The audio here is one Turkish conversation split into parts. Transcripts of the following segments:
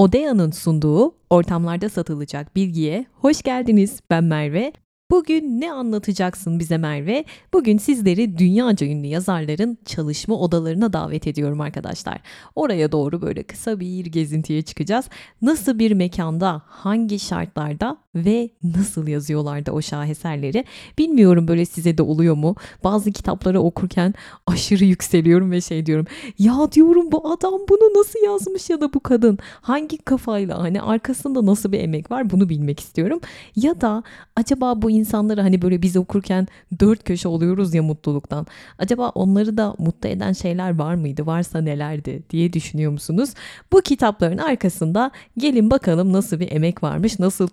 Odea'nın sunduğu ortamlarda satılacak bilgiye hoş geldiniz. Ben Merve. Bugün ne anlatacaksın bize Merve? Bugün sizleri dünyaca ünlü yazarların çalışma odalarına davet ediyorum arkadaşlar. Oraya doğru böyle kısa bir gezintiye çıkacağız. Nasıl bir mekanda, hangi şartlarda ve nasıl yazıyorlardı o şaheserleri bilmiyorum böyle size de oluyor mu? Bazı kitapları okurken aşırı yükseliyorum ve şey diyorum ya diyorum bu adam bunu nasıl yazmış ya da bu kadın hangi kafayla hani arkasında nasıl bir emek var bunu bilmek istiyorum. Ya da acaba bu insanları hani böyle biz okurken dört köşe oluyoruz ya mutluluktan. Acaba onları da mutlu eden şeyler var mıydı? Varsa nelerdi diye düşünüyor musunuz? Bu kitapların arkasında gelin bakalım nasıl bir emek varmış, nasıl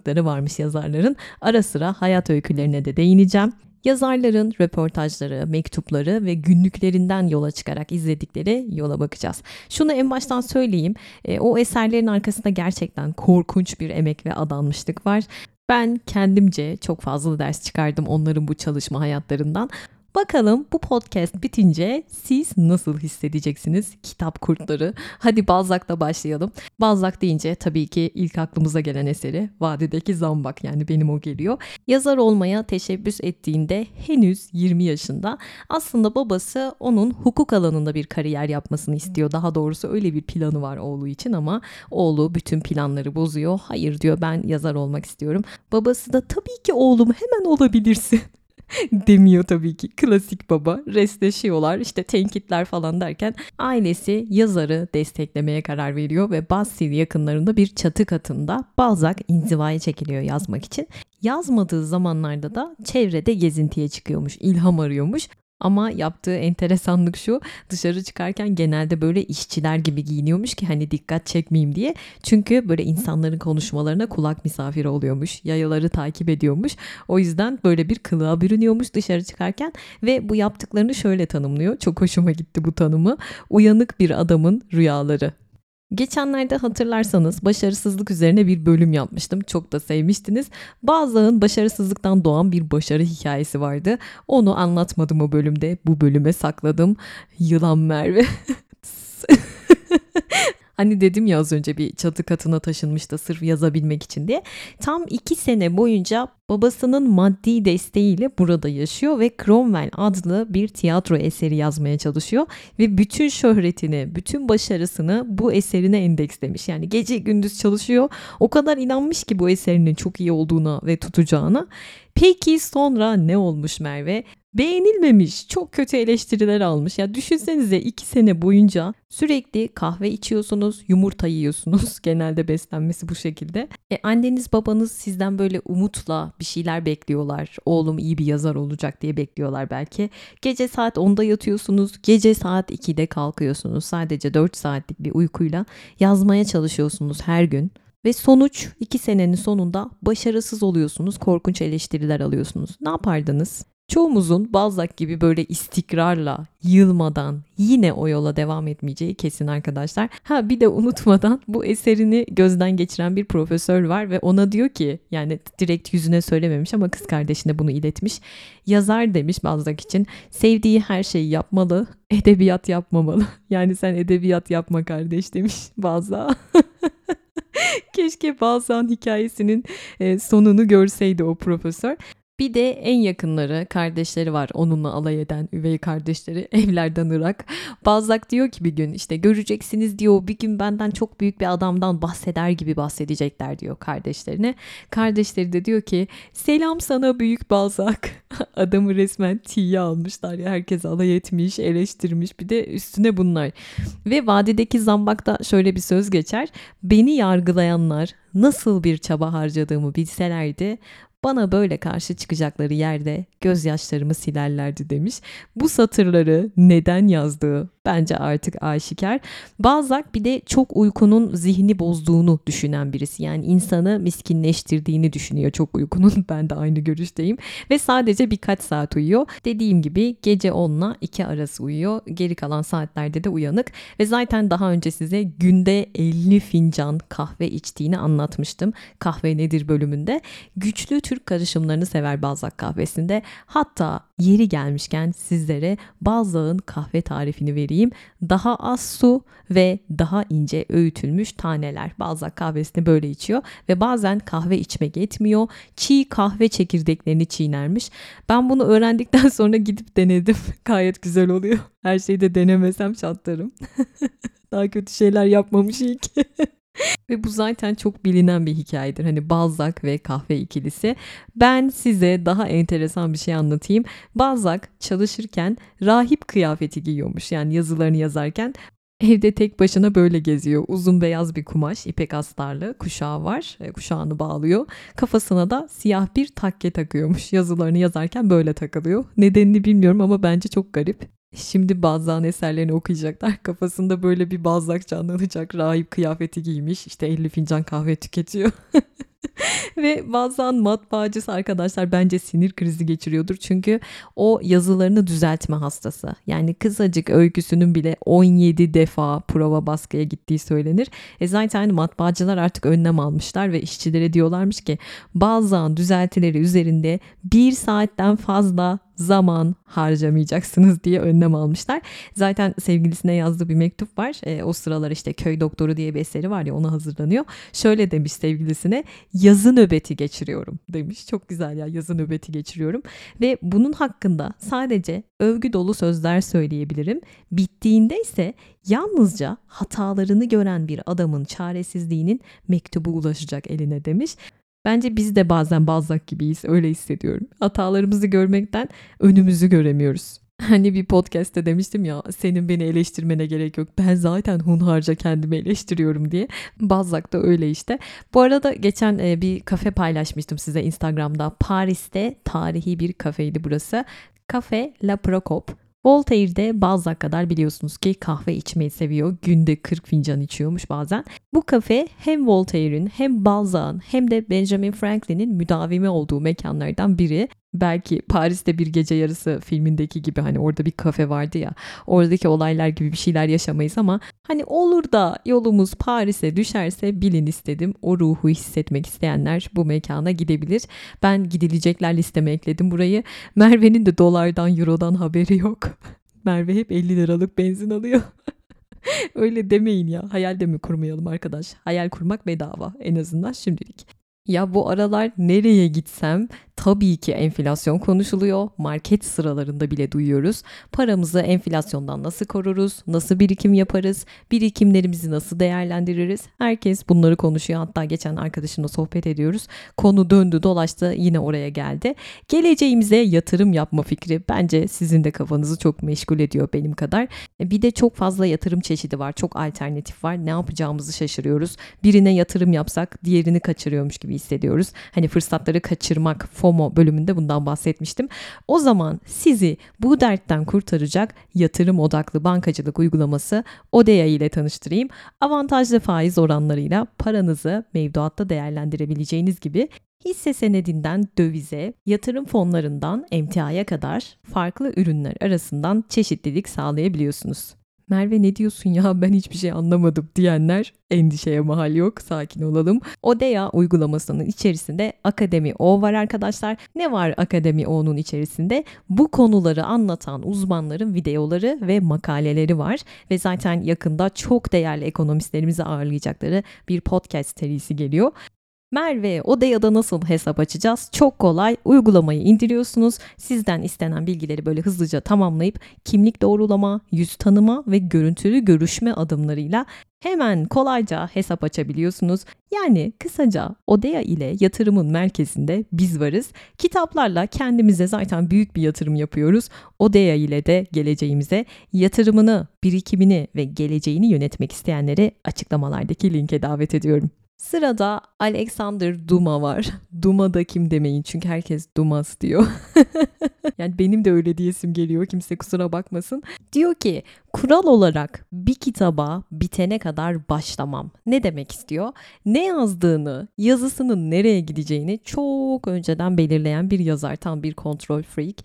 tuhaflıkları varmış yazarların. Ara sıra hayat öykülerine de değineceğim. Yazarların röportajları, mektupları ve günlüklerinden yola çıkarak izledikleri yola bakacağız. Şunu en baştan söyleyeyim. E, o eserlerin arkasında gerçekten korkunç bir emek ve adanmışlık var. Ben kendimce çok fazla ders çıkardım onların bu çalışma hayatlarından. Bakalım bu podcast bitince siz nasıl hissedeceksiniz kitap kurtları? Hadi Balzac'la başlayalım. Balzac deyince tabii ki ilk aklımıza gelen eseri Vadideki Zambak yani benim o geliyor. Yazar olmaya teşebbüs ettiğinde henüz 20 yaşında aslında babası onun hukuk alanında bir kariyer yapmasını istiyor. Daha doğrusu öyle bir planı var oğlu için ama oğlu bütün planları bozuyor. Hayır diyor ben yazar olmak istiyorum. Babası da tabii ki oğlum hemen olabilirsin. demiyor tabii ki. Klasik baba. Restleşiyorlar işte tenkitler falan derken ailesi yazarı desteklemeye karar veriyor ve Bastille yakınlarında bir çatı katında Balzac inzivaya çekiliyor yazmak için. Yazmadığı zamanlarda da çevrede gezintiye çıkıyormuş, ilham arıyormuş. Ama yaptığı enteresanlık şu dışarı çıkarken genelde böyle işçiler gibi giyiniyormuş ki hani dikkat çekmeyeyim diye. Çünkü böyle insanların konuşmalarına kulak misafiri oluyormuş. Yayaları takip ediyormuş. O yüzden böyle bir kılığa bürünüyormuş dışarı çıkarken ve bu yaptıklarını şöyle tanımlıyor. Çok hoşuma gitti bu tanımı. Uyanık bir adamın rüyaları. Geçenlerde hatırlarsanız başarısızlık üzerine bir bölüm yapmıştım. Çok da sevmiştiniz. Bazılarının başarısızlıktan doğan bir başarı hikayesi vardı. Onu anlatmadım o bölümde. Bu bölüme sakladım. Yılan Merve. Hani dedim ya az önce bir çatı katına taşınmıştı sırf yazabilmek için diye. Tam iki sene boyunca babasının maddi desteğiyle burada yaşıyor ve Cromwell adlı bir tiyatro eseri yazmaya çalışıyor. Ve bütün şöhretini, bütün başarısını bu eserine endekslemiş. Yani gece gündüz çalışıyor. O kadar inanmış ki bu eserinin çok iyi olduğuna ve tutacağına. Peki sonra ne olmuş Merve? Beğenilmemiş, çok kötü eleştiriler almış. Ya düşünsenize iki sene boyunca sürekli kahve içiyorsunuz, yumurta yiyorsunuz. Genelde beslenmesi bu şekilde. E, anneniz babanız sizden böyle umutla bir şeyler bekliyorlar. Oğlum iyi bir yazar olacak diye bekliyorlar belki. Gece saat 10'da yatıyorsunuz, gece saat 2'de kalkıyorsunuz. Sadece 4 saatlik bir uykuyla yazmaya çalışıyorsunuz her gün. Ve sonuç iki senenin sonunda başarısız oluyorsunuz, korkunç eleştiriler alıyorsunuz. Ne yapardınız? Çoğumuzun Balzac gibi böyle istikrarla, yılmadan yine o yola devam etmeyeceği kesin arkadaşlar. Ha bir de unutmadan bu eserini gözden geçiren bir profesör var ve ona diyor ki yani direkt yüzüne söylememiş ama kız kardeşine bunu iletmiş. Yazar demiş Balzac için sevdiği her şeyi yapmalı, edebiyat yapmamalı. Yani sen edebiyat yapma kardeş demiş Balzac. Keşke Balzac'ın hikayesinin sonunu görseydi o profesör. Bir de en yakınları, kardeşleri var onunla alay eden üvey kardeşleri evlerden ırak. Balzac diyor ki bir gün işte göreceksiniz diyor bir gün benden çok büyük bir adamdan bahseder gibi bahsedecekler diyor kardeşlerine. Kardeşleri de diyor ki selam sana büyük Balzac. Adamı resmen tiye almışlar ya herkes alay etmiş, eleştirmiş bir de üstüne bunlar. Ve vadideki zambakta şöyle bir söz geçer. Beni yargılayanlar nasıl bir çaba harcadığımı bilselerdi bana böyle karşı çıkacakları yerde gözyaşlarımı silerlerdi demiş. Bu satırları neden yazdığı bence artık aşikar. Balzac bir de çok uykunun zihni bozduğunu düşünen birisi. Yani insanı miskinleştirdiğini düşünüyor çok uykunun. Ben de aynı görüşteyim. Ve sadece birkaç saat uyuyor. Dediğim gibi gece 10 ile 2 arası uyuyor. Geri kalan saatlerde de uyanık. Ve zaten daha önce size günde 50 fincan kahve içtiğini anlatmıştım. Kahve nedir bölümünde. Güçlü Türk karışımlarını sever Balzac kahvesinde. Hatta yeri gelmişken sizlere Balzac'ın kahve tarifini vereyim. Daha az su ve daha ince öğütülmüş taneler. Balzac kahvesini böyle içiyor ve bazen kahve içmek yetmiyor. Çiğ kahve çekirdeklerini çiğnermiş. Ben bunu öğrendikten sonra gidip denedim. Gayet güzel oluyor. Her şeyi de denemesem çatlarım. daha kötü şeyler yapmamış iyi ki. Ve bu zaten çok bilinen bir hikayedir. Hani Balzac ve kahve ikilisi. Ben size daha enteresan bir şey anlatayım. Balzac çalışırken rahip kıyafeti giyiyormuş. Yani yazılarını yazarken Evde tek başına böyle geziyor. Uzun beyaz bir kumaş, ipek astarlı kuşağı var. E, kuşağını bağlıyor. Kafasına da siyah bir takke takıyormuş. Yazılarını yazarken böyle takılıyor. Nedenini bilmiyorum ama bence çok garip. Şimdi Balzac'ın eserlerini okuyacaklar. Kafasında böyle bir Balzac canlanacak. Rahip kıyafeti giymiş. İşte 50 fincan kahve tüketiyor. Ve bazen matbaacısı arkadaşlar bence sinir krizi geçiriyordur. Çünkü o yazılarını düzeltme hastası. Yani kısacık öyküsünün bile 17 defa prova baskıya gittiği söylenir. E zaten matbaacılar artık önlem almışlar ve işçilere diyorlarmış ki bazen düzeltileri üzerinde bir saatten fazla zaman harcamayacaksınız diye önlem almışlar. Zaten sevgilisine yazdığı bir mektup var. E, o sıralar işte Köy Doktoru diye bir eseri var ya ona hazırlanıyor. Şöyle demiş sevgilisine yazı nöbeti geçiriyorum demiş. Çok güzel ya yazı nöbeti geçiriyorum. Ve bunun hakkında sadece övgü dolu sözler söyleyebilirim. Bittiğinde ise yalnızca hatalarını gören bir adamın çaresizliğinin mektubu ulaşacak eline demiş. Bence biz de bazen Balzac gibiyiz öyle hissediyorum. Hatalarımızı görmekten önümüzü göremiyoruz. Hani bir podcast'te demiştim ya senin beni eleştirmene gerek yok. Ben zaten hunharca kendimi eleştiriyorum diye. Balzac da öyle işte. Bu arada geçen e, bir kafe paylaşmıştım size Instagram'da. Paris'te tarihi bir kafeydi burası. Kafe La Procope. Voltaire de Balzac kadar biliyorsunuz ki kahve içmeyi seviyor. Günde 40 fincan içiyormuş bazen. Bu kafe hem Voltaire'in hem Balzac'ın hem de Benjamin Franklin'in müdavimi olduğu mekanlardan biri belki Paris'te bir gece yarısı filmindeki gibi hani orada bir kafe vardı ya oradaki olaylar gibi bir şeyler yaşamayız ama hani olur da yolumuz Paris'e düşerse bilin istedim o ruhu hissetmek isteyenler bu mekana gidebilir. Ben gidilecekler listeme ekledim burayı. Merve'nin de dolardan eurodan haberi yok. Merve hep 50 liralık benzin alıyor. Öyle demeyin ya. Hayal de mi kurmayalım arkadaş? Hayal kurmak bedava en azından şimdilik. Ya bu aralar nereye gitsem tabii ki enflasyon konuşuluyor. Market sıralarında bile duyuyoruz. Paramızı enflasyondan nasıl koruruz? Nasıl birikim yaparız? Birikimlerimizi nasıl değerlendiririz? Herkes bunları konuşuyor. Hatta geçen arkadaşımla sohbet ediyoruz. Konu döndü dolaştı yine oraya geldi. Geleceğimize yatırım yapma fikri bence sizin de kafanızı çok meşgul ediyor benim kadar. E, bir de çok fazla yatırım çeşidi var. Çok alternatif var. Ne yapacağımızı şaşırıyoruz. Birine yatırım yapsak diğerini kaçırıyormuş gibi hissediyoruz. Hani fırsatları kaçırmak, FOMO bölümünde bundan bahsetmiştim. O zaman sizi bu dertten kurtaracak yatırım odaklı bankacılık uygulaması Odea ile tanıştırayım. Avantajlı faiz oranlarıyla paranızı mevduatta değerlendirebileceğiniz gibi hisse senedinden dövize, yatırım fonlarından emtiaya kadar farklı ürünler arasından çeşitlilik sağlayabiliyorsunuz. Merve ne diyorsun ya ben hiçbir şey anlamadım diyenler endişeye mahal yok sakin olalım. Odea uygulamasının içerisinde Akademi O var arkadaşlar. Ne var Akademi O'nun içerisinde? Bu konuları anlatan uzmanların videoları ve makaleleri var ve zaten yakında çok değerli ekonomistlerimizi ağırlayacakları bir podcast serisi geliyor. Merve Odaya'da nasıl hesap açacağız? Çok kolay. Uygulamayı indiriyorsunuz. Sizden istenen bilgileri böyle hızlıca tamamlayıp kimlik doğrulama, yüz tanıma ve görüntülü görüşme adımlarıyla hemen kolayca hesap açabiliyorsunuz. Yani kısaca Odea ile yatırımın merkezinde biz varız. Kitaplarla kendimize zaten büyük bir yatırım yapıyoruz. Odea ile de geleceğimize yatırımını, birikimini ve geleceğini yönetmek isteyenleri açıklamalardaki linke davet ediyorum. Sırada Alexander Duma var. Duma da kim demeyin çünkü herkes Dumas diyor. yani benim de öyle diyesim geliyor kimse kusura bakmasın. Diyor ki kural olarak bir kitaba bitene kadar başlamam. Ne demek istiyor? Ne yazdığını, yazısının nereye gideceğini çok önceden belirleyen bir yazar. Tam bir kontrol freak.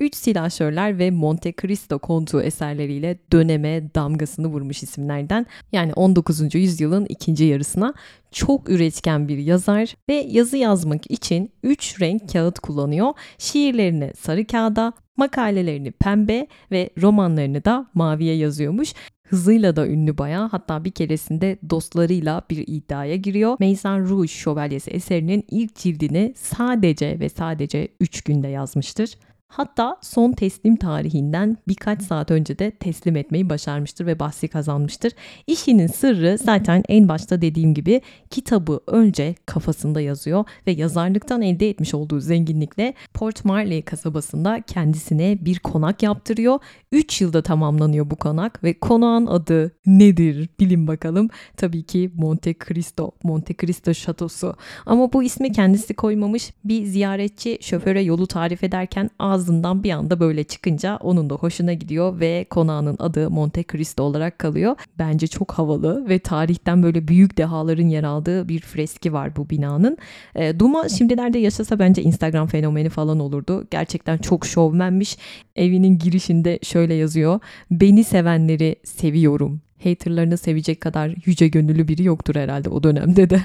Üç silahşörler ve Monte Cristo kontu eserleriyle döneme damgasını vurmuş isimlerden. Yani 19. yüzyılın ikinci yarısına çok üretken bir yazar ve yazı yazmak için 3 renk kağıt kullanıyor. Şiirlerini sarı kağıda, Makalelerini pembe ve romanlarını da maviye yazıyormuş. Hızıyla da ünlü bayağı hatta bir keresinde dostlarıyla bir iddiaya giriyor. Maison Rouge Şövalyesi eserinin ilk cildini sadece ve sadece 3 günde yazmıştır. Hatta son teslim tarihinden birkaç saat önce de teslim etmeyi başarmıştır ve bahsi kazanmıştır. İşinin sırrı zaten en başta dediğim gibi kitabı önce kafasında yazıyor ve yazarlıktan elde etmiş olduğu zenginlikle Port Marley kasabasında kendisine bir konak yaptırıyor. 3 yılda tamamlanıyor bu konak ve konağın adı nedir bilin bakalım. Tabii ki Monte Cristo, Monte Cristo şatosu. Ama bu ismi kendisi koymamış. Bir ziyaretçi şoföre yolu tarif ederken ağzı ağzından bir anda böyle çıkınca onun da hoşuna gidiyor ve konağının adı Monte Cristo olarak kalıyor. Bence çok havalı ve tarihten böyle büyük dehaların yer aldığı bir freski var bu binanın. E, Duma şimdilerde yaşasa bence Instagram fenomeni falan olurdu. Gerçekten çok şovmenmiş. Evinin girişinde şöyle yazıyor. Beni sevenleri seviyorum. Haterlarını sevecek kadar yüce gönüllü biri yoktur herhalde o dönemde de.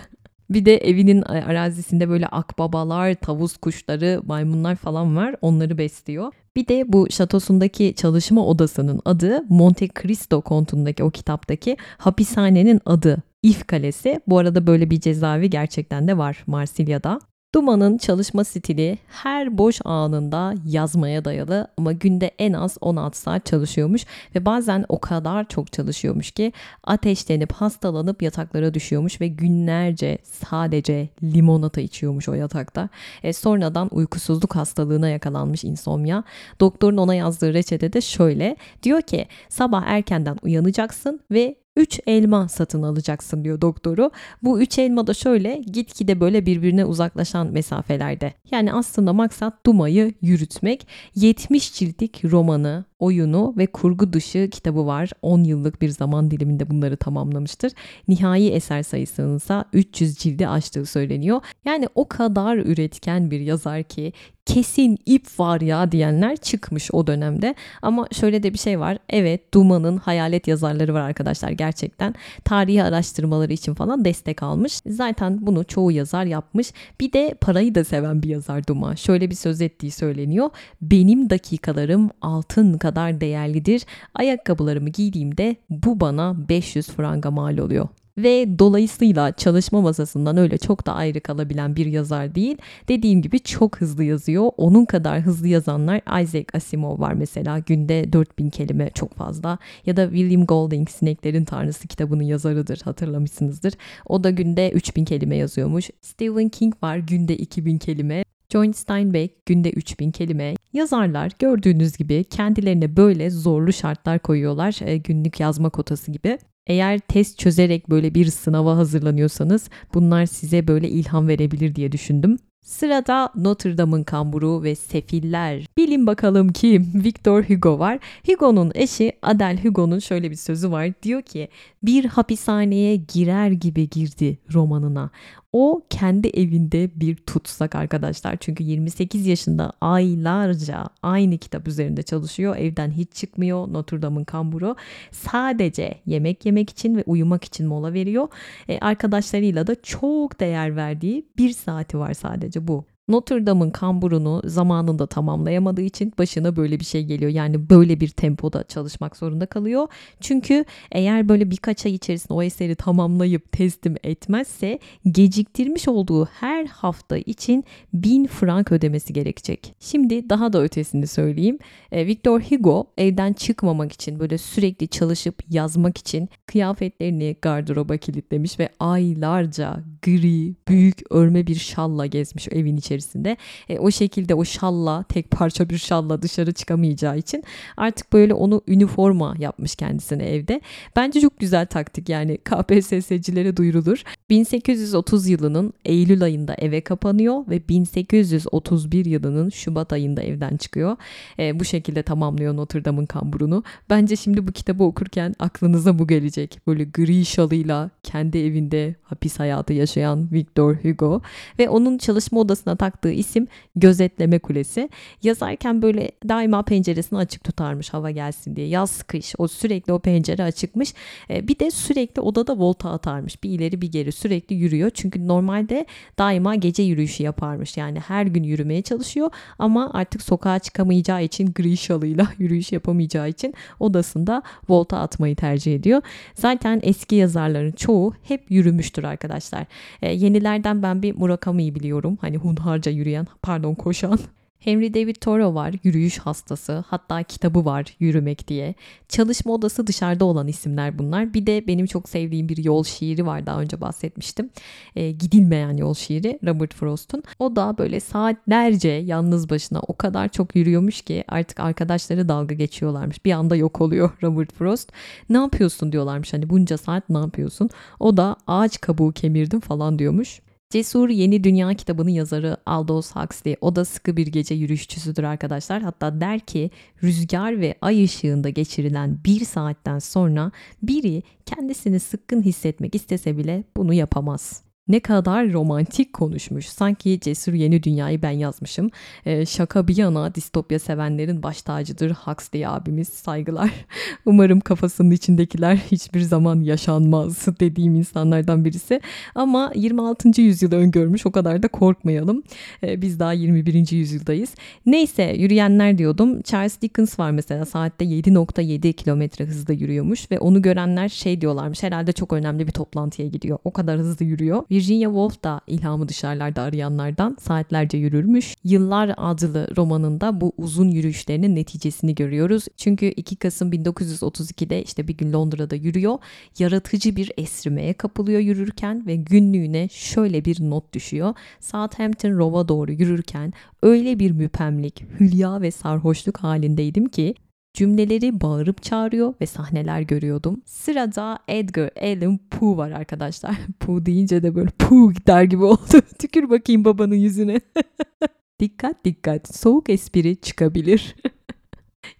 Bir de evinin arazisinde böyle akbabalar, tavus kuşları, maymunlar falan var. Onları besliyor. Bir de bu şatosundaki çalışma odasının adı Monte Cristo kontundaki o kitaptaki hapishanenin adı İf Kalesi. Bu arada böyle bir cezaevi gerçekten de var Marsilya'da. Duman'ın çalışma stili her boş anında yazmaya dayalı ama günde en az 16 saat çalışıyormuş ve bazen o kadar çok çalışıyormuş ki ateşlenip hastalanıp yataklara düşüyormuş ve günlerce sadece limonata içiyormuş o yatakta. E, sonradan uykusuzluk hastalığına yakalanmış insomnia. Doktorun ona yazdığı reçete de şöyle diyor ki sabah erkenden uyanacaksın ve 3 elma satın alacaksın diyor doktoru. Bu 3 elma da şöyle gitgide böyle birbirine uzaklaşan mesafelerde. Yani aslında maksat Duma'yı yürütmek. 70 ciltlik romanı, oyunu ve kurgu dışı kitabı var. 10 yıllık bir zaman diliminde bunları tamamlamıştır. Nihai eser sayısının ise 300 cildi aştığı söyleniyor. Yani o kadar üretken bir yazar ki kesin ip var ya diyenler çıkmış o dönemde. Ama şöyle de bir şey var. Evet Duma'nın hayalet yazarları var arkadaşlar gerçekten. Tarihi araştırmaları için falan destek almış. Zaten bunu çoğu yazar yapmış. Bir de parayı da seven bir yazar Duma. Şöyle bir söz ettiği söyleniyor. Benim dakikalarım altın kadar değerlidir. Ayakkabılarımı giydiğimde bu bana 500 franga mal oluyor ve dolayısıyla çalışma masasından öyle çok da ayrı kalabilen bir yazar değil. Dediğim gibi çok hızlı yazıyor. Onun kadar hızlı yazanlar Isaac Asimov var mesela. Günde 4000 kelime çok fazla. Ya da William Golding Sineklerin Tanrısı kitabının yazarıdır hatırlamışsınızdır. O da günde 3000 kelime yazıyormuş. Stephen King var günde 2000 kelime. John Steinbeck günde 3000 kelime. Yazarlar gördüğünüz gibi kendilerine böyle zorlu şartlar koyuyorlar e, günlük yazma kotası gibi. Eğer test çözerek böyle bir sınava hazırlanıyorsanız bunlar size böyle ilham verebilir diye düşündüm. Sırada Notre Dame'ın kamburu ve sefiller. Bilin bakalım kim? Victor Hugo var. Hugo'nun eşi Adele Hugo'nun şöyle bir sözü var. Diyor ki bir hapishaneye girer gibi girdi romanına. O kendi evinde bir tutsak arkadaşlar. Çünkü 28 yaşında aylarca aynı kitap üzerinde çalışıyor. Evden hiç çıkmıyor. Notre Dame'ın kamburu. Sadece yemek yemek için ve uyumak için mola veriyor. E, arkadaşlarıyla da çok değer verdiği bir saati var sadece bu. Notre Dame'ın kamburunu zamanında tamamlayamadığı için başına böyle bir şey geliyor. Yani böyle bir tempoda çalışmak zorunda kalıyor. Çünkü eğer böyle birkaç ay içerisinde o eseri tamamlayıp teslim etmezse geciktirmiş olduğu her hafta için bin frank ödemesi gerekecek. Şimdi daha da ötesini söyleyeyim. E, Victor Hugo evden çıkmamak için böyle sürekli çalışıp yazmak için kıyafetlerini gardıroba kilitlemiş ve aylarca gri, büyük örme bir şalla gezmiş evin içerisinde içerisinde. E, o şekilde o şalla tek parça bir şalla dışarı çıkamayacağı için artık böyle onu üniforma yapmış kendisine evde. Bence çok güzel taktik yani KPSS'cilere duyurulur. 1830 yılının Eylül ayında eve kapanıyor ve 1831 yılının Şubat ayında evden çıkıyor. E, bu şekilde tamamlıyor Notre Dame'ın kamburunu. Bence şimdi bu kitabı okurken aklınıza bu gelecek. Böyle gri şalıyla kendi evinde hapis hayatı yaşayan Victor Hugo ve onun çalışma odasına taktığı isim gözetleme kulesi. Yazarken böyle daima penceresini açık tutarmış hava gelsin diye. Yaz kış o sürekli o pencere açıkmış. E, bir de sürekli odada volta atarmış. Bir ileri bir geri sürekli yürüyor. Çünkü normalde daima gece yürüyüşü yaparmış. Yani her gün yürümeye çalışıyor ama artık sokağa çıkamayacağı için gri şalıyla yürüyüş yapamayacağı için odasında volta atmayı tercih ediyor. Zaten eski yazarların çoğu hep yürümüştür arkadaşlar. E, yenilerden ben bir Murakami'yi biliyorum. Hani hunharca yürüyen, pardon koşan. Henry David Thoreau var, yürüyüş hastası. Hatta kitabı var, Yürümek diye. Çalışma odası dışarıda olan isimler bunlar. Bir de benim çok sevdiğim bir yol şiiri var, daha önce bahsetmiştim. E, Gidilmeyen yol şiiri, Robert Frost'un. O da böyle saatlerce yalnız başına o kadar çok yürüyormuş ki artık arkadaşları dalga geçiyorlarmış. Bir anda yok oluyor Robert Frost. Ne yapıyorsun diyorlarmış hani bunca saat ne yapıyorsun? O da ağaç kabuğu kemirdim falan diyormuş. Cesur Yeni Dünya kitabının yazarı Aldous Huxley. O da sıkı bir gece yürüyüşçüsüdür arkadaşlar. Hatta der ki rüzgar ve ay ışığında geçirilen bir saatten sonra biri kendisini sıkkın hissetmek istese bile bunu yapamaz. Ne kadar romantik konuşmuş. Sanki Cesur Yeni Dünya'yı ben yazmışım. Ee, şaka bir yana distopya sevenlerin baş tacıdır Huxley abimiz. Saygılar. Umarım kafasının içindekiler hiçbir zaman yaşanmaz dediğim insanlardan birisi. Ama 26. yüzyılı öngörmüş o kadar da korkmayalım. Ee, biz daha 21. yüzyıldayız. Neyse yürüyenler diyordum. Charles Dickens var mesela saatte 7.7 kilometre hızda yürüyormuş ve onu görenler şey diyorlarmış herhalde çok önemli bir toplantıya gidiyor. O kadar hızlı yürüyor. Virginia Woolf da ilhamı dışarılarda arayanlardan saatlerce yürürmüş. Yıllar adlı romanında bu uzun yürüyüşlerinin neticesini görüyoruz. Çünkü 2 Kasım 1932'de işte bir gün Londra'da yürüyor. Yaratıcı bir esrimeye kapılıyor yürürken ve günlüğüne şöyle bir not düşüyor. Southampton Rove'a doğru yürürken öyle bir müpemlik, hülya ve sarhoşluk halindeydim ki cümleleri bağırıp çağırıyor ve sahneler görüyordum. Sırada Edgar Allan Poe var arkadaşlar. Poe deyince de böyle Poe der gibi oldu. Tükür bakayım babanın yüzüne. dikkat dikkat soğuk espri çıkabilir.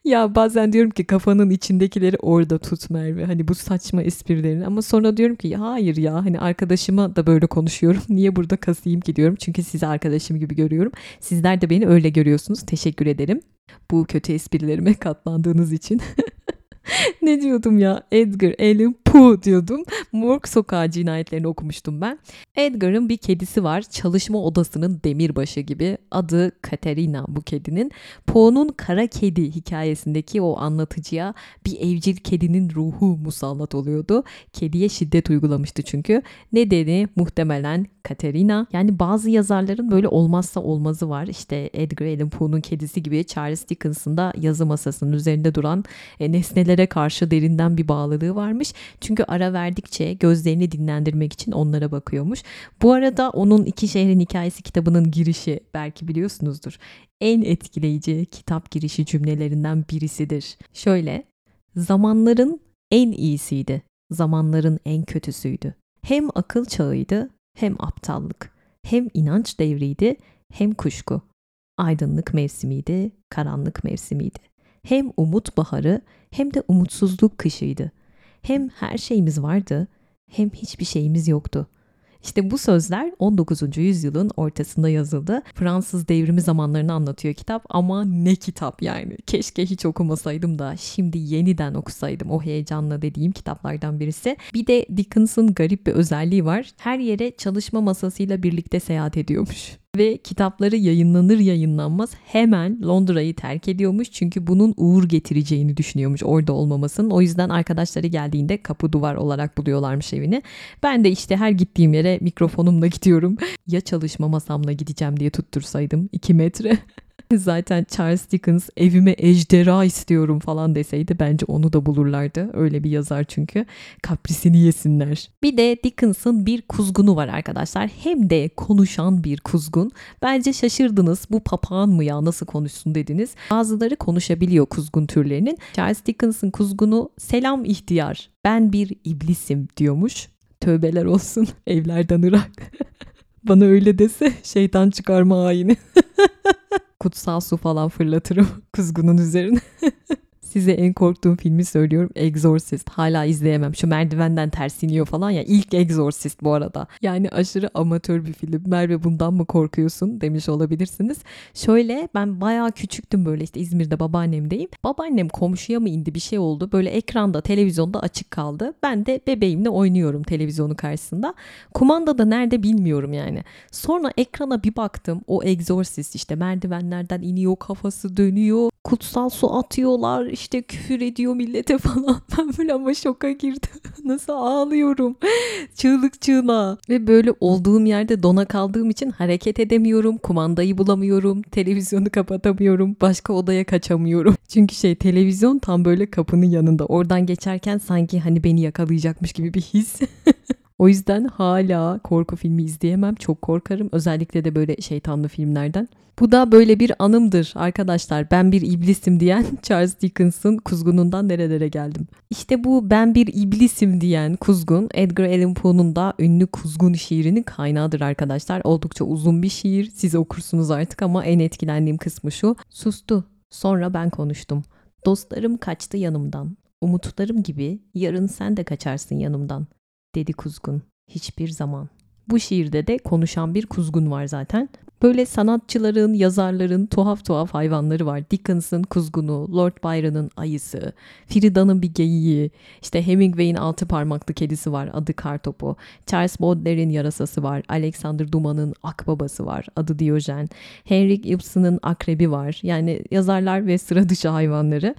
Ya bazen diyorum ki kafanın içindekileri orada tut Merve. Hani bu saçma esprilerini ama sonra diyorum ki hayır ya hani arkadaşıma da böyle konuşuyorum. Niye burada kasayım ki diyorum. Çünkü sizi arkadaşım gibi görüyorum. Sizler de beni öyle görüyorsunuz. Teşekkür ederim. Bu kötü esprilerime katlandığınız için. ne diyordum ya? Edgar Allan Poe diyordum. Morg Sokağı cinayetlerini okumuştum ben. Edgar'ın bir kedisi var. Çalışma odasının demirbaşı gibi. Adı Katerina bu kedinin. Poe'nun Kara Kedi hikayesindeki o anlatıcıya bir evcil kedinin ruhu musallat oluyordu. Kediye şiddet uygulamıştı çünkü. Nedeni muhtemelen Katerina. Yani bazı yazarların böyle olmazsa olmazı var. İşte Edgar Allan Poe'nun kedisi gibi Charles Dickens'ın da yazı masasının üzerinde duran e, nesnelere karşı derinden bir bağlılığı varmış. Çünkü ara verdikçe gözlerini dinlendirmek için onlara bakıyormuş. Bu arada onun İki Şehrin Hikayesi kitabının girişi belki biliyorsunuzdur. En etkileyici kitap girişi cümlelerinden birisidir. Şöyle, zamanların en iyisiydi, zamanların en kötüsüydü. Hem akıl çağıydı hem aptallık, hem inanç devriydi hem kuşku. Aydınlık mevsimiydi, karanlık mevsimiydi. Hem umut baharı hem de umutsuzluk kışıydı. Hem her şeyimiz vardı hem hiçbir şeyimiz yoktu. İşte bu sözler 19. yüzyılın ortasında yazıldı. Fransız devrimi zamanlarını anlatıyor kitap ama ne kitap yani. Keşke hiç okumasaydım da şimdi yeniden okusaydım o heyecanla dediğim kitaplardan birisi. Bir de Dickens'ın garip bir özelliği var. Her yere çalışma masasıyla birlikte seyahat ediyormuş ve kitapları yayınlanır yayınlanmaz hemen Londra'yı terk ediyormuş. Çünkü bunun uğur getireceğini düşünüyormuş orada olmamasının. O yüzden arkadaşları geldiğinde kapı duvar olarak buluyorlarmış evini. Ben de işte her gittiğim yere mikrofonumla gidiyorum. ya çalışma masamla gideceğim diye tuttursaydım 2 metre. Zaten Charles Dickens evime ejderha istiyorum falan deseydi bence onu da bulurlardı. Öyle bir yazar çünkü. Kaprisini yesinler. Bir de Dickens'ın bir kuzgunu var arkadaşlar. Hem de konuşan bir kuzgun. Bence şaşırdınız. Bu papağan mı ya nasıl konuşsun dediniz. Bazıları konuşabiliyor kuzgun türlerinin. Charles Dickens'ın kuzgunu selam ihtiyar ben bir iblisim diyormuş. Tövbeler olsun evlerden ırak. Bana öyle dese şeytan çıkarma haini. Kutsal su falan fırlatırım kuzgunun üzerine. Size en korktuğum filmi söylüyorum. Exorcist. Hala izleyemem. Şu merdivenden ters iniyor falan ya. İlk Exorcist bu arada. Yani aşırı amatör bir film. Merve bundan mı korkuyorsun demiş olabilirsiniz. Şöyle ben bayağı küçüktüm böyle işte İzmir'de babaannemdeyim. Babaannem komşuya mı indi bir şey oldu. Böyle ekranda televizyonda açık kaldı. Ben de bebeğimle oynuyorum televizyonu karşısında. Kumanda da nerede bilmiyorum yani. Sonra ekrana bir baktım. O Exorcist işte merdivenlerden iniyor kafası dönüyor. Kutsal su atıyorlar işte küfür ediyor millete falan. Ben böyle ama şoka girdim. Nasıl ağlıyorum. Çığlık çığlığa. Ve böyle olduğum yerde dona kaldığım için hareket edemiyorum. Kumandayı bulamıyorum. Televizyonu kapatamıyorum. Başka odaya kaçamıyorum. Çünkü şey televizyon tam böyle kapının yanında. Oradan geçerken sanki hani beni yakalayacakmış gibi bir his. O yüzden hala korku filmi izleyemem. Çok korkarım. Özellikle de böyle şeytanlı filmlerden. Bu da böyle bir anımdır arkadaşlar. Ben bir iblisim diyen Charles Dickens'ın kuzgunundan nerelere geldim. İşte bu ben bir iblisim diyen kuzgun Edgar Allan Poe'nun da ünlü kuzgun şiirinin kaynağıdır arkadaşlar. Oldukça uzun bir şiir. Siz okursunuz artık ama en etkilendiğim kısmı şu. Sustu. Sonra ben konuştum. Dostlarım kaçtı yanımdan. Umutlarım gibi yarın sen de kaçarsın yanımdan dedi kuzgun. Hiçbir zaman. Bu şiirde de konuşan bir kuzgun var zaten. Böyle sanatçıların, yazarların tuhaf tuhaf hayvanları var. Dickens'ın kuzgunu, Lord Byron'ın ayısı, Frida'nın bir geyiği, işte Hemingway'in altı parmaklı kedisi var adı Kartopu, Charles Baudelaire'in yarasası var, Alexander Dumas'ın akbabası var adı Diyojen, Henrik Ibsen'ın akrebi var. Yani yazarlar ve sıra dışı hayvanları.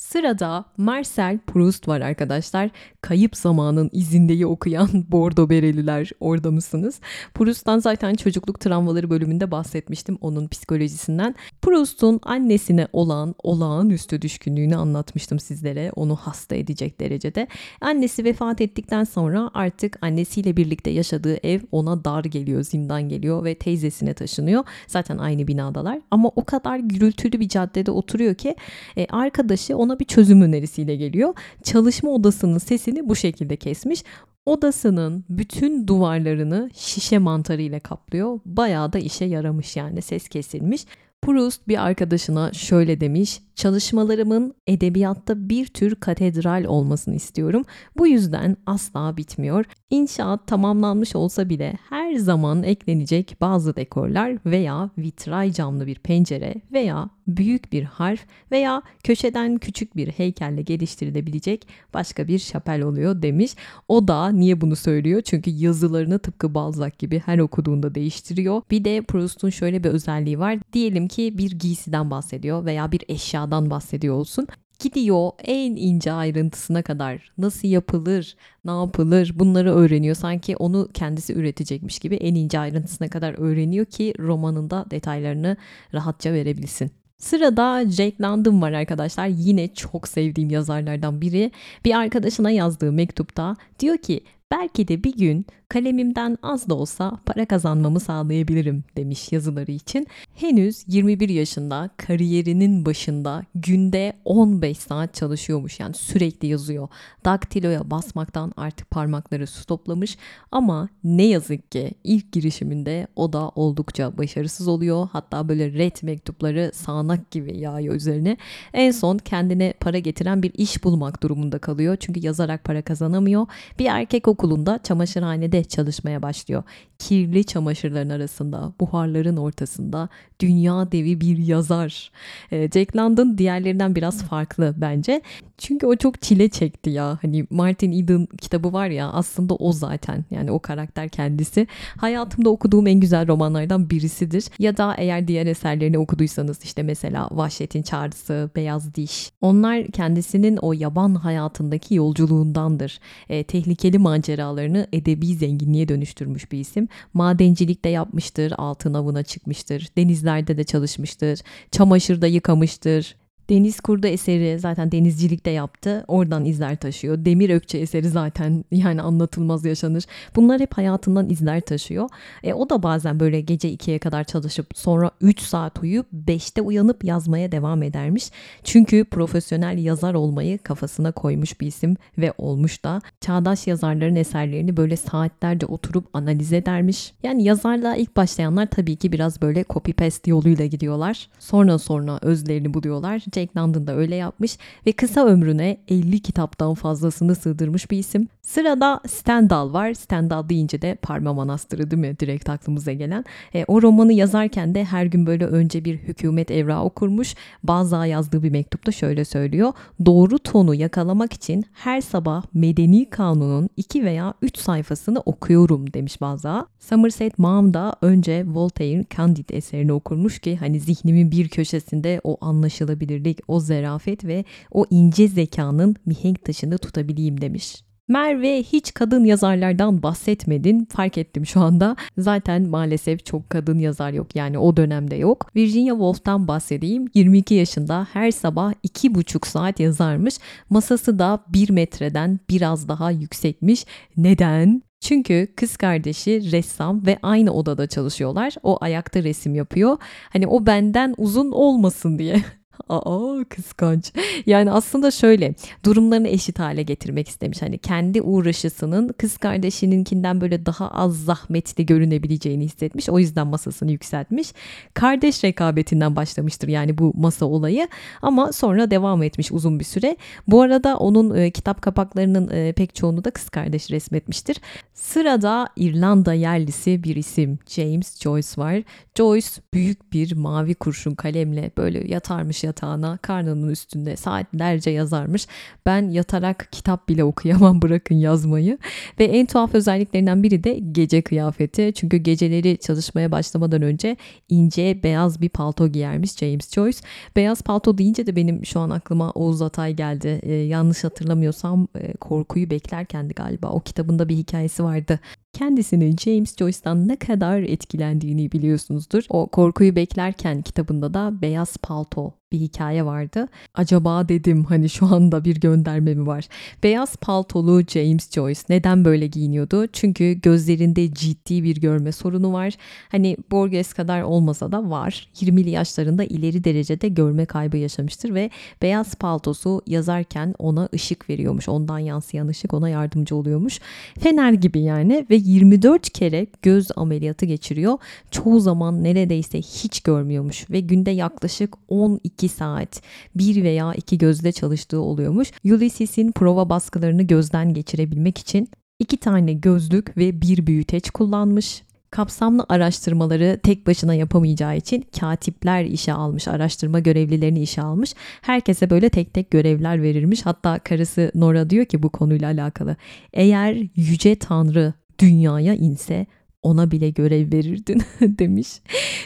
Sırada Marcel Proust var arkadaşlar. Kayıp zamanın izindeyi okuyan bordo bereliler orada mısınız? Proust'tan zaten çocukluk travmaları bölümünde bahsetmiştim onun psikolojisinden. Proust'un annesine olan olağanüstü düşkünlüğünü anlatmıştım sizlere. Onu hasta edecek derecede. Annesi vefat ettikten sonra artık annesiyle birlikte yaşadığı ev ona dar geliyor, zindan geliyor ve teyzesine taşınıyor. Zaten aynı binadalar ama o kadar gürültülü bir caddede oturuyor ki e, arkadaşı ona bir çözüm önerisiyle geliyor. Çalışma odasının sesini bu şekilde kesmiş. Odasının bütün duvarlarını şişe mantarı ile kaplıyor. Bayağı da işe yaramış yani ses kesilmiş. Proust bir arkadaşına şöyle demiş. Çalışmalarımın edebiyatta bir tür katedral olmasını istiyorum. Bu yüzden asla bitmiyor. İnşaat tamamlanmış olsa bile her zaman eklenecek bazı dekorlar veya vitray camlı bir pencere veya büyük bir harf veya köşeden küçük bir heykelle geliştirilebilecek başka bir şapel oluyor demiş. O da niye bunu söylüyor? Çünkü yazılarını tıpkı Balzac gibi her okuduğunda değiştiriyor. Bir de Proust'un şöyle bir özelliği var. Diyelim ki bir giysiden bahsediyor veya bir eşyadan bahsediyor olsun gidiyor en ince ayrıntısına kadar nasıl yapılır, ne yapılır bunları öğreniyor. Sanki onu kendisi üretecekmiş gibi en ince ayrıntısına kadar öğreniyor ki romanında detaylarını rahatça verebilsin. Sırada Jack London var arkadaşlar. Yine çok sevdiğim yazarlardan biri. Bir arkadaşına yazdığı mektupta diyor ki belki de bir gün kalemimden az da olsa para kazanmamı sağlayabilirim demiş yazıları için. Henüz 21 yaşında kariyerinin başında günde 15 saat çalışıyormuş yani sürekli yazıyor. Daktiloya basmaktan artık parmakları su toplamış ama ne yazık ki ilk girişiminde o da oldukça başarısız oluyor. Hatta böyle red mektupları sağanak gibi yağıyor üzerine. En son kendine para getiren bir iş bulmak durumunda kalıyor. Çünkü yazarak para kazanamıyor. Bir erkek okulunda çamaşırhanede çalışmaya başlıyor. Kirli çamaşırların arasında, buharların ortasında dünya devi bir yazar. Ee, Jack London diğerlerinden biraz farklı bence. Çünkü o çok çile çekti ya. Hani Martin Eden kitabı var ya aslında o zaten. Yani o karakter kendisi. Hayatımda okuduğum en güzel romanlardan birisidir. Ya da eğer diğer eserlerini okuduysanız işte mesela Vahşetin Çağrısı, Beyaz Diş. Onlar kendisinin o yaban hayatındaki yolculuğundandır. E, tehlikeli maceralarını edebi zenginliğe dönüştürmüş bir isim. Madencilik de yapmıştır, altın avına çıkmıştır, denizlerde de çalışmıştır, çamaşır da yıkamıştır, Deniz Kurdu eseri zaten denizcilik de yaptı. Oradan izler taşıyor. Demir Ökçe eseri zaten yani anlatılmaz yaşanır. Bunlar hep hayatından izler taşıyor. E, o da bazen böyle gece 2'ye kadar çalışıp sonra 3 saat uyuyup 5'te uyanıp yazmaya devam edermiş. Çünkü profesyonel yazar olmayı kafasına koymuş bir isim ve olmuş da. Çağdaş yazarların eserlerini böyle saatlerce oturup analiz edermiş. Yani yazarlığa ilk başlayanlar tabii ki biraz böyle copy paste yoluyla gidiyorlar. Sonra sonra özlerini buluyorlar. Gerçeklandığında öyle yapmış ve kısa ömrüne 50 kitaptan fazlasını sığdırmış bir isim. Sırada Stendhal var. Stendhal deyince de Parma Manastırı değil mi? Direkt aklımıza gelen. E, o romanı yazarken de her gün böyle önce bir hükümet evrağı okurmuş. Bazı yazdığı bir mektupta şöyle söylüyor. Doğru tonu yakalamak için her sabah Medeni Kanun'un 2 veya 3 sayfasını okuyorum demiş bazı. Somerset Maugham da önce Voltaire'in Candide eserini okurmuş ki hani zihnimin bir köşesinde o anlaşılabilirlik, o zerafet ve o ince zekanın mihenk taşını tutabileyim demiş. Merve hiç kadın yazarlardan bahsetmedin. Fark ettim şu anda. Zaten maalesef çok kadın yazar yok. Yani o dönemde yok. Virginia Woolf'tan bahsedeyim. 22 yaşında her sabah 2,5 saat yazarmış. Masası da 1 metreden biraz daha yüksekmiş. Neden? Çünkü kız kardeşi ressam ve aynı odada çalışıyorlar. O ayakta resim yapıyor. Hani o benden uzun olmasın diye. Aa kıskanç. Yani aslında şöyle durumlarını eşit hale getirmek istemiş. Hani kendi uğraşısının kız kardeşininkinden böyle daha az zahmetli görünebileceğini hissetmiş. O yüzden masasını yükseltmiş. Kardeş rekabetinden başlamıştır yani bu masa olayı. Ama sonra devam etmiş uzun bir süre. Bu arada onun e, kitap kapaklarının e, pek çoğunu da kız kardeş resmetmiştir. Sırada İrlanda yerlisi bir isim James Joyce var. Joyce büyük bir mavi kurşun kalemle böyle yatarmış yatağına karnının üstünde saatlerce yazarmış. Ben yatarak kitap bile okuyamam bırakın yazmayı. Ve en tuhaf özelliklerinden biri de gece kıyafeti. Çünkü geceleri çalışmaya başlamadan önce ince beyaz bir palto giyermiş James Joyce. Beyaz palto deyince de benim şu an aklıma Oğuz Atay geldi. Ee, yanlış hatırlamıyorsam e, korkuyu beklerkendi galiba. O kitabında bir hikayesi vardı kendisinin James Joyce'dan ne kadar etkilendiğini biliyorsunuzdur. O korkuyu beklerken kitabında da beyaz palto bir hikaye vardı. Acaba dedim hani şu anda bir gönderme mi var? Beyaz paltolu James Joyce neden böyle giyiniyordu? Çünkü gözlerinde ciddi bir görme sorunu var. Hani Borges kadar olmasa da var. 20'li yaşlarında ileri derecede görme kaybı yaşamıştır ve beyaz paltosu yazarken ona ışık veriyormuş. Ondan yansıyan ışık ona yardımcı oluyormuş. Fener gibi yani ve 24 kere göz ameliyatı geçiriyor. Çoğu zaman neredeyse hiç görmüyormuş ve günde yaklaşık 12 saat bir veya iki gözle çalıştığı oluyormuş. Ulysses'in prova baskılarını gözden geçirebilmek için iki tane gözlük ve bir büyüteç kullanmış. Kapsamlı araştırmaları tek başına yapamayacağı için katipler işe almış, araştırma görevlilerini işe almış. Herkese böyle tek tek görevler verirmiş. Hatta karısı Nora diyor ki bu konuyla alakalı. Eğer yüce tanrı dünyaya inse ona bile görev verirdin demiş.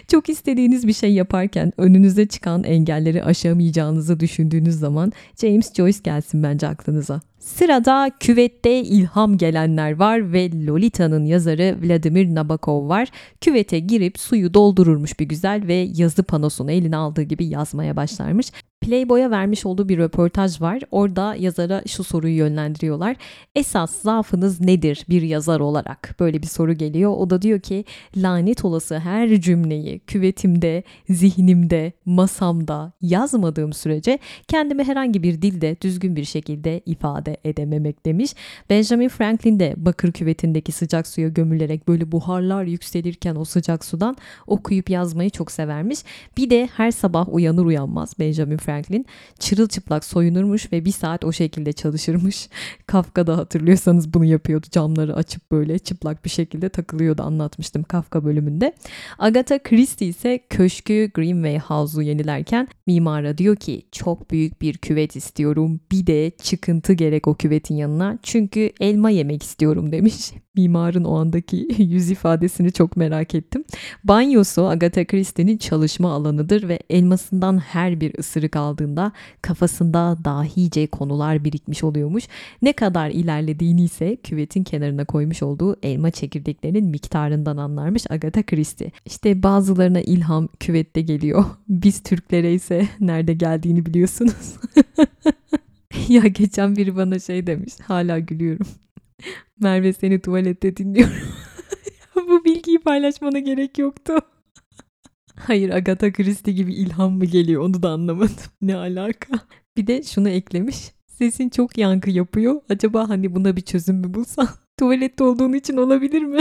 Çok istediğiniz bir şey yaparken önünüze çıkan engelleri aşamayacağınızı düşündüğünüz zaman James Joyce gelsin bence aklınıza. Sırada küvette ilham gelenler var ve Lolita'nın yazarı Vladimir Nabokov var. Küvete girip suyu doldururmuş bir güzel ve yazı panosunu eline aldığı gibi yazmaya başlarmış. Playboy'a vermiş olduğu bir röportaj var. Orada yazara şu soruyu yönlendiriyorlar. Esas zaafınız nedir bir yazar olarak? Böyle bir soru geliyor. O da diyor ki lanet olası her cümleyi küvetimde, zihnimde, masamda yazmadığım sürece kendimi herhangi bir dilde düzgün bir şekilde ifade edememek demiş. Benjamin Franklin de bakır küvetindeki sıcak suya gömülerek böyle buharlar yükselirken o sıcak sudan okuyup yazmayı çok severmiş. Bir de her sabah uyanır uyanmaz Benjamin Franklin çırılçıplak soyunurmuş ve bir saat o şekilde çalışırmış. Kafka da hatırlıyorsanız bunu yapıyordu. Camları açıp böyle çıplak bir şekilde takılıyordu anlatmıştım Kafka bölümünde. Agatha Christie ise köşkü Greenway House'u yenilerken mimara diyor ki çok büyük bir küvet istiyorum. Bir de çıkıntı gerek o küvetin yanına. Çünkü elma yemek istiyorum demiş. Mimarın o andaki yüz ifadesini çok merak ettim. Banyosu Agatha Christie'nin çalışma alanıdır ve elmasından her bir ısırık aldığında kafasında dahice konular birikmiş oluyormuş. Ne kadar ilerlediğini ise küvetin kenarına koymuş olduğu elma çekirdeklerinin miktarından anlarmış Agatha Christie. İşte bazılarına ilham küvette geliyor. Biz Türklere ise nerede geldiğini biliyorsunuz. ya geçen biri bana şey demiş. Hala gülüyorum. Merve seni tuvalette dinliyorum. Bu bilgiyi paylaşmana gerek yoktu. Hayır Agatha Christie gibi ilham mı geliyor onu da anlamadım. Ne alaka? Bir de şunu eklemiş. Sesin çok yankı yapıyor. Acaba hani buna bir çözüm mü bulsan? Tuvalette olduğun için olabilir mi?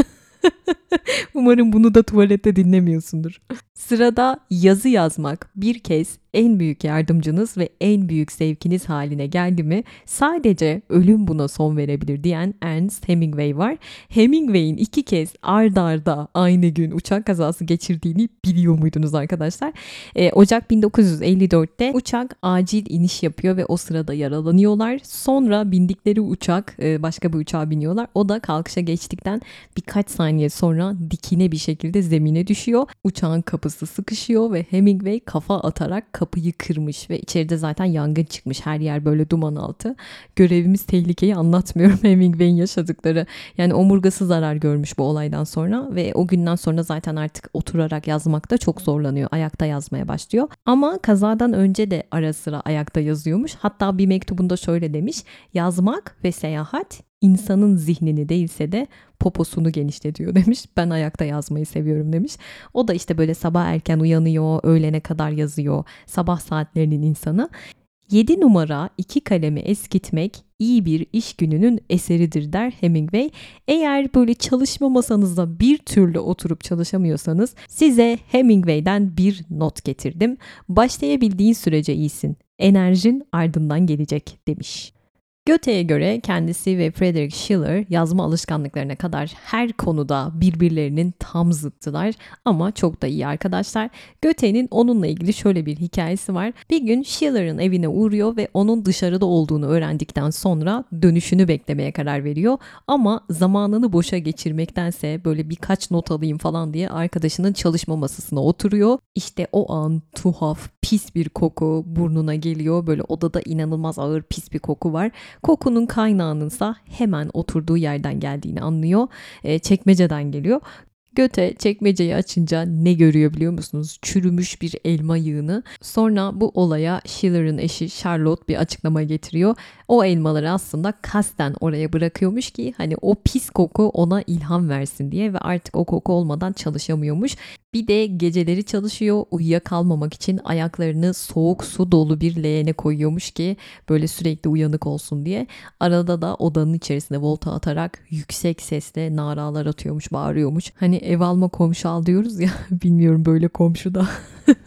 Umarım bunu da tuvalette dinlemiyorsundur. Sırada yazı yazmak bir kez en büyük yardımcınız ve en büyük zevkiniz haline geldi mi sadece ölüm buna son verebilir diyen Ernest Hemingway var. Hemingway'in iki kez ard arda aynı gün uçak kazası geçirdiğini biliyor muydunuz arkadaşlar? Ee, Ocak 1954'te uçak acil iniş yapıyor ve o sırada yaralanıyorlar. Sonra bindikleri uçak e, başka bir uçağa biniyorlar. O da kalkışa geçtikten birkaç saniye sonra dikine bir şekilde zemine düşüyor. Uçağın kapısı sıkışıyor ve Hemingway kafa atarak kapıyı kırmış ve içeride zaten yangın çıkmış. Her yer böyle duman altı. Görevimiz tehlikeyi anlatmıyorum Hemingway'in yaşadıkları. Yani omurgası zarar görmüş bu olaydan sonra ve o günden sonra zaten artık oturarak yazmakta çok zorlanıyor. Ayakta yazmaya başlıyor. Ama kazadan önce de ara sıra ayakta yazıyormuş. Hatta bir mektubunda şöyle demiş. Yazmak ve seyahat insanın zihnini değilse de poposunu genişletiyor demiş. Ben ayakta yazmayı seviyorum demiş. O da işte böyle sabah erken uyanıyor, öğlene kadar yazıyor. Sabah saatlerinin insanı. 7 numara iki kalemi eskitmek iyi bir iş gününün eseridir der Hemingway. Eğer böyle çalışma masanızda bir türlü oturup çalışamıyorsanız size Hemingway'den bir not getirdim. Başlayabildiğin sürece iyisin. Enerjin ardından gelecek demiş. Goethe'ye göre kendisi ve Friedrich Schiller yazma alışkanlıklarına kadar her konuda birbirlerinin tam zıttılar ama çok da iyi arkadaşlar. Goethe'nin onunla ilgili şöyle bir hikayesi var. Bir gün Schiller'ın evine uğruyor ve onun dışarıda olduğunu öğrendikten sonra dönüşünü beklemeye karar veriyor. Ama zamanını boşa geçirmektense böyle birkaç not alayım falan diye arkadaşının çalışma masasına oturuyor. İşte o an tuhaf, pis bir koku burnuna geliyor. Böyle odada inanılmaz ağır pis bir koku var. Kokunun kaynağınınsa hemen oturduğu yerden geldiğini anlıyor. E, çekmeceden geliyor. Göte çekmeceyi açınca ne görüyor biliyor musunuz? Çürümüş bir elma yığını. Sonra bu olaya Schiller'ın eşi Charlotte bir açıklama getiriyor. O elmaları aslında kasten oraya bırakıyormuş ki hani o pis koku ona ilham versin diye ve artık o koku olmadan çalışamıyormuş. Bir de geceleri çalışıyor uyuyakalmamak için ayaklarını soğuk su dolu bir leğene koyuyormuş ki böyle sürekli uyanık olsun diye. Arada da odanın içerisine volta atarak yüksek sesle naralar atıyormuş, bağırıyormuş. Hani ev alma komşu al diyoruz ya bilmiyorum böyle komşu da.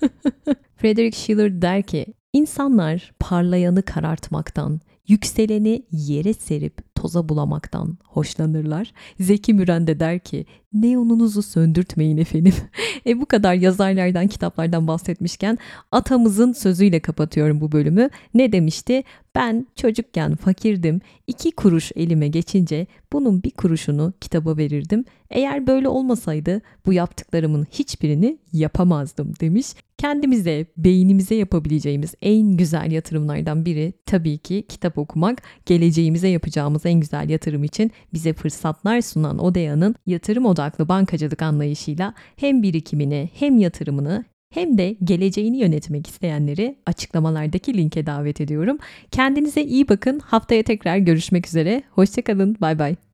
Frederick Schiller der ki insanlar parlayanı karartmaktan, yükseleni yere serip toza bulamaktan hoşlanırlar. Zeki Müren de der ki neonunuzu söndürtmeyin efendim. e bu kadar yazarlardan kitaplardan bahsetmişken atamızın sözüyle kapatıyorum bu bölümü. Ne demişti? Ben çocukken fakirdim. iki kuruş elime geçince bunun bir kuruşunu kitaba verirdim. Eğer böyle olmasaydı bu yaptıklarımın hiçbirini yapamazdım demiş. Kendimize, beynimize yapabileceğimiz en güzel yatırımlardan biri tabii ki kitap okumak. Geleceğimize yapacağımız en güzel yatırım için bize fırsatlar sunan Odea'nın yatırım odaklı bankacılık anlayışıyla hem birikimini hem yatırımını hem de geleceğini yönetmek isteyenleri açıklamalardaki linke davet ediyorum. Kendinize iyi bakın. Haftaya tekrar görüşmek üzere. Hoşçakalın. Bay bay.